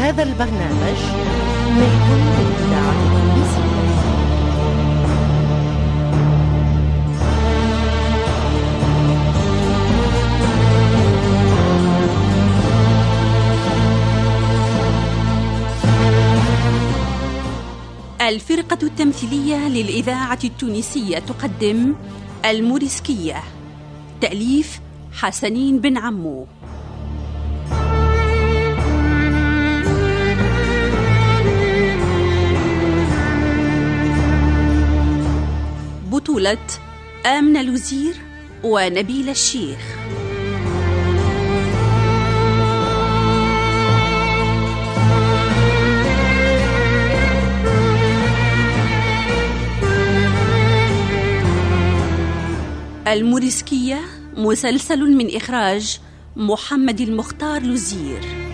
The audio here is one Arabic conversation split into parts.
هذا البرنامج ملك الفرقة التمثيلية للإذاعة التونسية تقدم الموريسكية. تأليف حسنين بن عمو. بطولة آمنة لوزير ونبيل الشيخ. الموريسكية مسلسل من إخراج محمد المختار لوزير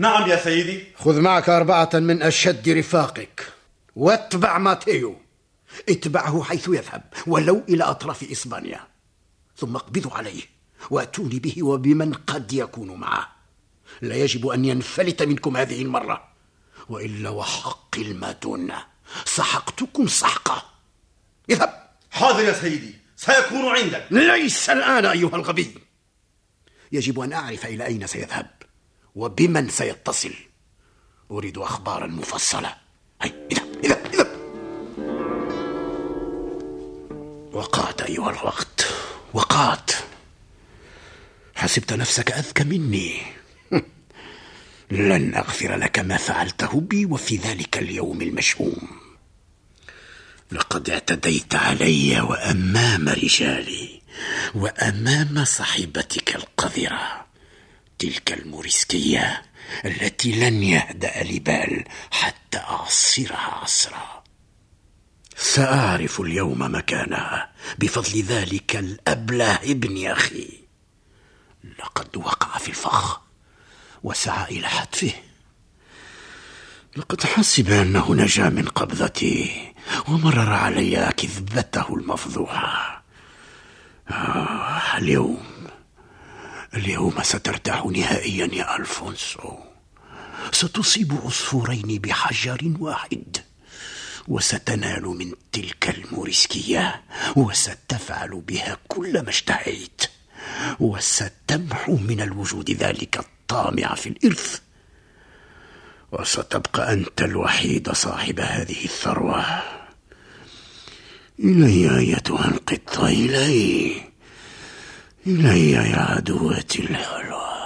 نعم يا سيدي. خذ معك أربعة من أشد رفاقك واتبع ماتيو اتبعه حيث يذهب ولو إلى أطراف إسبانيا. ثم اقبضوا عليه وأتوني به وبمن قد يكون معه. لا يجب أن ينفلت منكم هذه المرة. وإلا وحق المادونة سحقتكم سحقة. اذهب. حاضر يا سيدي. سيكون عندك. ليس الآن أيها الغبي. يجب أن أعرف إلى أين سيذهب. وبمن سيتصل؟ أريد أخبارا مفصلة. هيا اذهب اذهب اذهب وقعت أيها الوقت. وقعت. حسبت نفسك أذكى مني. لن أغفر لك ما فعلته بي وفي ذلك اليوم المشؤوم. لقد اعتديت علي وأمام رجالي وأمام صاحبتك القذرة. تلك الموريسكية التي لن يهدأ لبال حتى أعصرها عصرا سأعرف اليوم مكانها بفضل ذلك الأبله ابن أخي. لقد وقع في الفخ وسعى إلى حتفه. لقد حسب أنه نجا من قبضتي ومرر علي كذبته المفضوحة. آه اليوم اليوم سترتاح نهائيا يا ألفونسو. ستصيب عصفورين بحجر واحد وستنال من تلك الموريسكية وستفعل بها كل ما اشتهيت وستمحو من الوجود ذلك الطامع في الإرث. وستبقى أنت الوحيد صاحب هذه الثروة. إلي أيتها القطة؟ إلي. إلي يا عدوتي الحلوة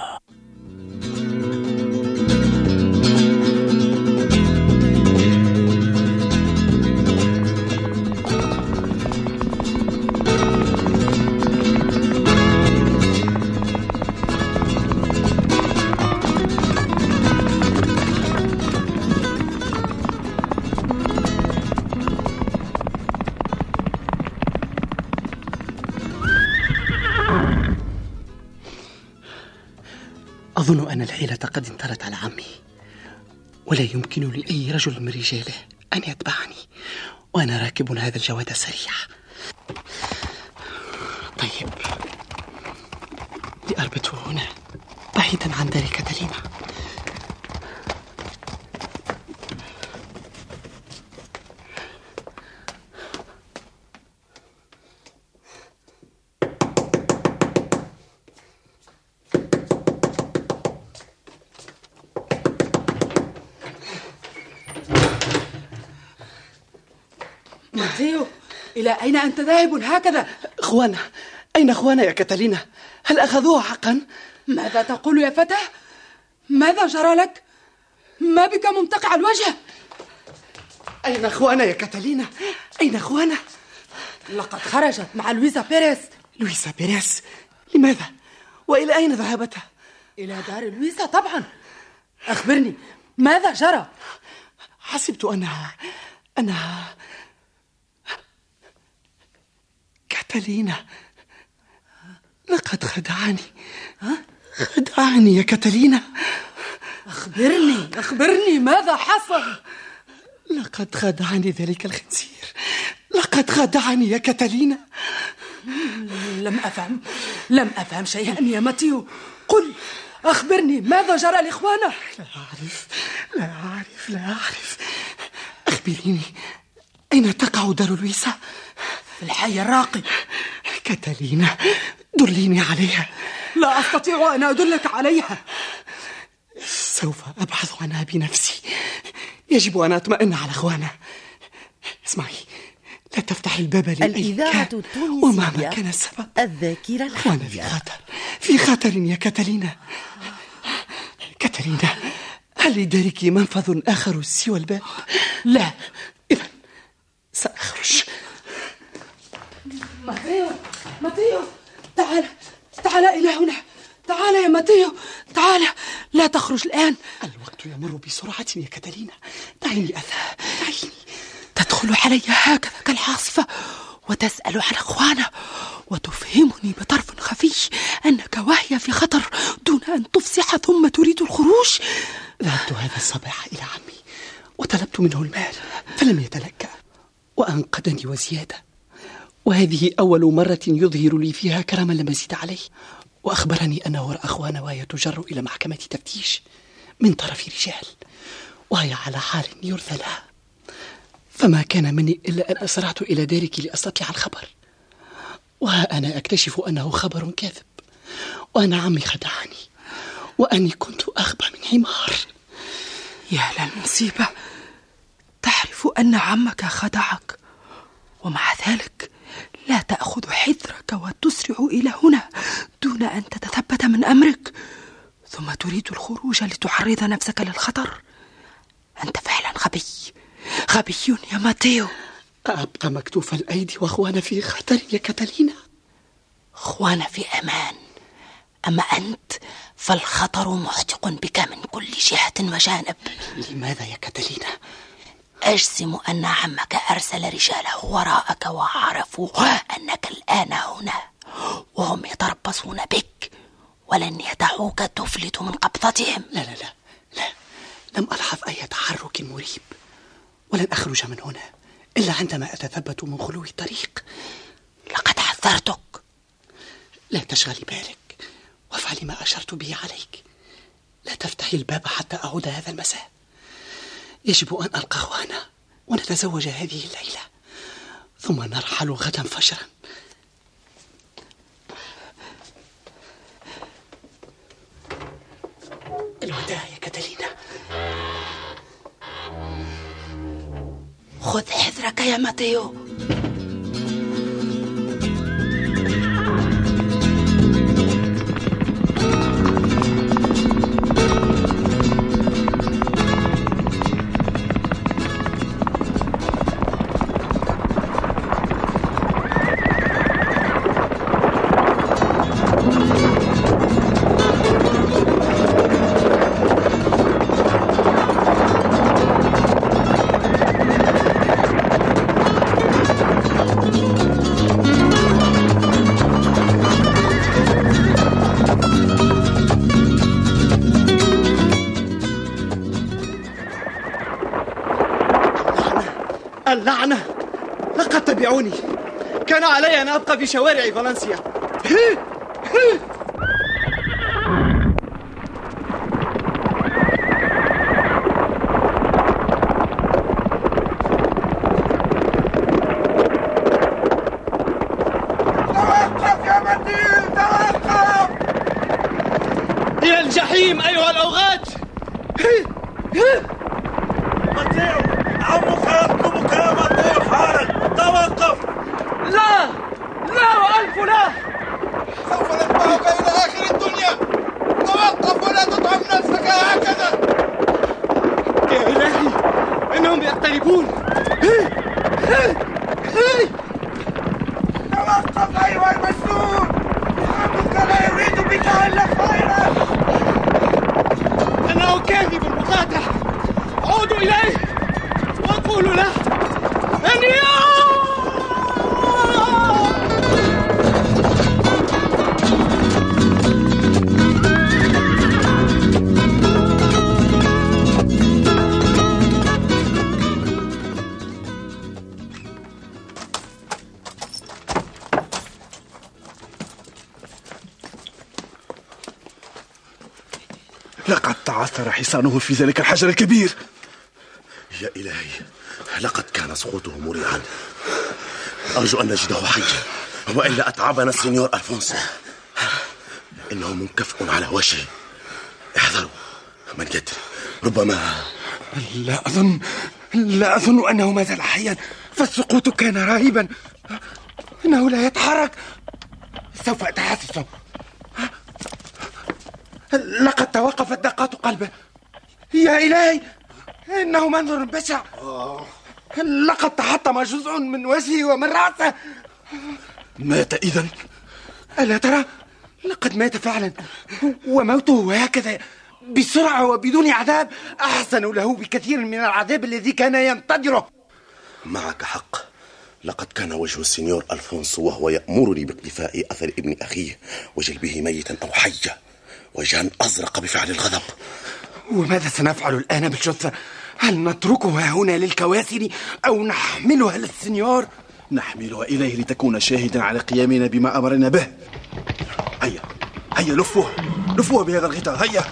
أظن أن الحيلة قد انطلت على عمي. ولا يمكن لأي رجل من رجاله أن يتبعني. وأنا راكب هذا الجواد السريع طيب. لأربط هنا بعيدا عن دار كاتالينا ماتيو إلى أين أنت ذاهب هكذا؟ أخوانا أين أخوانا يا كاتالينا هل أخذوها حقا ماذا تقول يا فتى؟ ماذا جرى لك؟ ما بك ممتقع الوجه؟ أين أخوانا يا كاتالينا أين أخوانا لقد خرجت مع لويزا بيريز لويسا بيريس لماذا؟ وإلى أين ذهبت؟ إلى دار لويسا طبعا أخبرني ماذا جرى؟ حسبت أنها أنها كاتالينا لقد خدعني خدعني يا كاتالينا. أخبرني أخبرني ماذا حصل؟ لقد خدعني ذلك الخنزير. لقد خدعني يا كاتالينا. لم أفهم لم أفهم شيئا يا ماتيو. قل أخبرني ماذا جرى لإخوانه؟ لا أعرف لا أعرف لا أعرف. أخبريني أين تقع دار لويسا؟ في الحي الراقي كاتالينا دليني عليها. لا أستطيع أن أدلك عليها. سوف أبحث عنها بنفسي يجب أن أطمئن على أخوانا. اسمعي لا تفتحي الباب لأي الإذاعة التونسية ومهما كان السبب. الذاكرة أخوانا في الحية خطر. في خطر يا كاتالينا. كاتالينا هل لدارك منفذ آخر سوى الباب؟ لا. إذا سأخرج. ماتيو ماتيو تعال تعال إلى هنا. تعال يا ماتيو تعال. لا تخرج الآن. الوقت يمر بسرعة يا كاتالينا. دعيني أذهب. دعيني تدخل علي هكذا كالعاصفة وتسأل عن أخوانا وتفهمني بطرف خفي أنك وهي في خطر دون أن تفصح ثم تريد الخروج. ذهبت هذا الصباح إلى عمي وطلبت منه المال فلم يتلكأ وأنقذني وزيادة. وهذه أول مرة يظهر لي فيها كرما لم أزيد عليه. وأخبرني أنه رأى وهي تجر إلى محكمة تفتيش من طرف رجال وهي على حال يرثى لها فما كان مني إلا أن أسرعت إلى دارك لأستطيع الخبر. وها أنا أكتشف أنه خبر كاذب وأن عمي خدعني وأني كنت أغبى من حمار. يا للمصيبة تعرف أن عمك خدعك ومع ذلك وتسرع إلى هنا دون أن تتثبت من أمرك. ثم تريد الخروج لتعرض نفسك للخطر. أنت فعلا غبي. غبي يا ماتيو. أبقى مكتوف الأيدي وأخوانا في خطر يا كاتالينا. اخوانا في أمان. أما أنت فالخطر محدق بك من كل جهة وجانب. لماذا يا كاتالينا؟ أجزم أن عمك أرسل رجاله وراءك وعرفوا أنك الآن هنا وهم يتربصون بك ولن يدعوك تفلت من قبضتهم. لا لا لا لا لم ألحظ أي تحرك مريب ولن أخرج من هنا إلا عندما أتثبت من خلو الطريق. لقد حذرتك. لا تشغلي بالك وافعلي ما أشرت به عليك. لا تفتحي الباب حتى أعود هذا المساء. يجب أن ألقى أخوانا ونتزوج هذه الليلة ثم نرحل غدا فجرا. الوداع يا كاتالينا خذ حذرك يا ماتيو. اللعنة. لقد تبعوني. كان علي أن أبقى في شوارع فالنسيا. توقف يا متين توقف إلى الجحيم أيها الأوغاد ألف لا. سوف نتبعك إلى آخر الدنيا. توقف ولا تطعم نفسك هكذا. يا إلهي إنهم يقتربون توقف أيها المسجون عبدك لا يريد بك إلا خيرا. إنه كاذب المقاتل عودوا إليه وقولوا له حصانه في ذلك الحجر الكبير. يا إلهي لقد كان سقوطه مريعا. أرجو أن نجده حيا. وإلا أتعبنا السنيور ألفونسو. إنه منكفئ على وجهه احذروا. من يدري ربما لا أظن لا أظن أنه ما زال حيا. فالسقوط كان رهيبا. إنه لا يتحرك. سوف أتحسسه لقد توقفت دقات قلبه. يا إلهي إنه منظر بشع. لقد تحطم جزء من وجهه ومن رأسه. مات إذا ألا ترى؟ لقد مات فعلا. وموته هكذا بسرعة وبدون عذاب. أحسن له بكثير من العذاب الذي كان ينتظره. معك حق. لقد كان وجه السنيور ألفونسو وهو يأمرني باقتفاء أثر ابن أخيه وجلبه ميتا أو حيا وجها أزرق بفعل الغضب. وماذا سنفعل الآن بالجثة؟ هل نتركها هنا للكواسر أو نحملها للسنيور؟ نحملها إليه لتكون شاهدا على قيامنا بما أمرنا به هيا هيا لفوها لفوها بهذا الغطاء هيا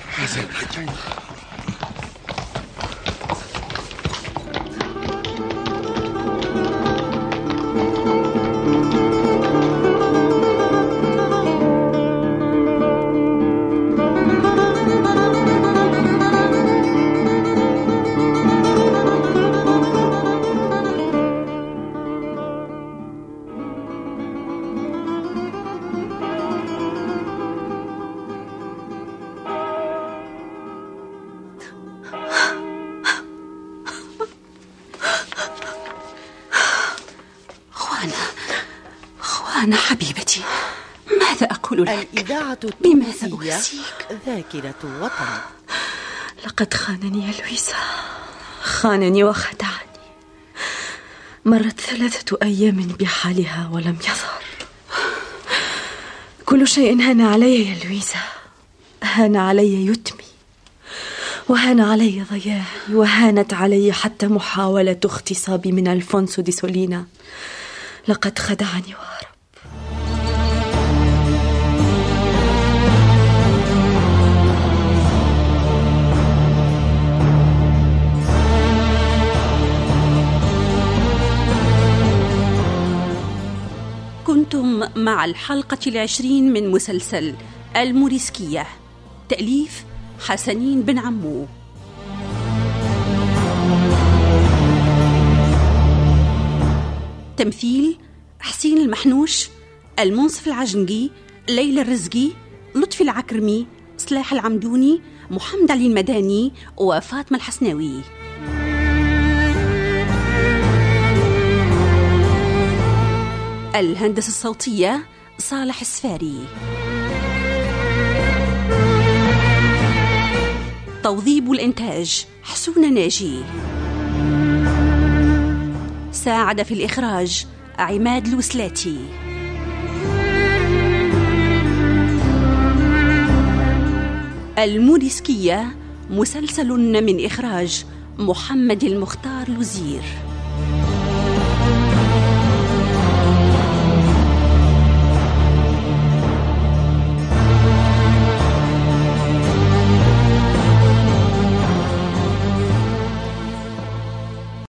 الإذاعة التونسية ذاكرة وطن لقد خانني يا لويسا. خانني وخدعني. مرت ثلاثة أيام بحالها ولم يظهر. كل شيء هان علي يا لويسا. هان علي يتمي. وهان علي ضياعي. وهانت علي حتى محاولة اغتصابي من ألفونسو دي سولينا. لقد خدعني وهرب مع الحلقة العشرين من مسلسل الموريسكية. تأليف حسنين بن عمو. تمثيل حسين المحنوش المنصف العجنقي ليلى الرزقي لطفي العكرمي سلاح العمدوني محمد علي المداني وفاطمة الحسناوي. الهندسة الصوتية صالح السفاري. توظيب الإنتاج حسون ناجي. ساعد في الإخراج عماد الوسلاتي. الموريسكية مسلسل من إخراج محمد المختار لوزير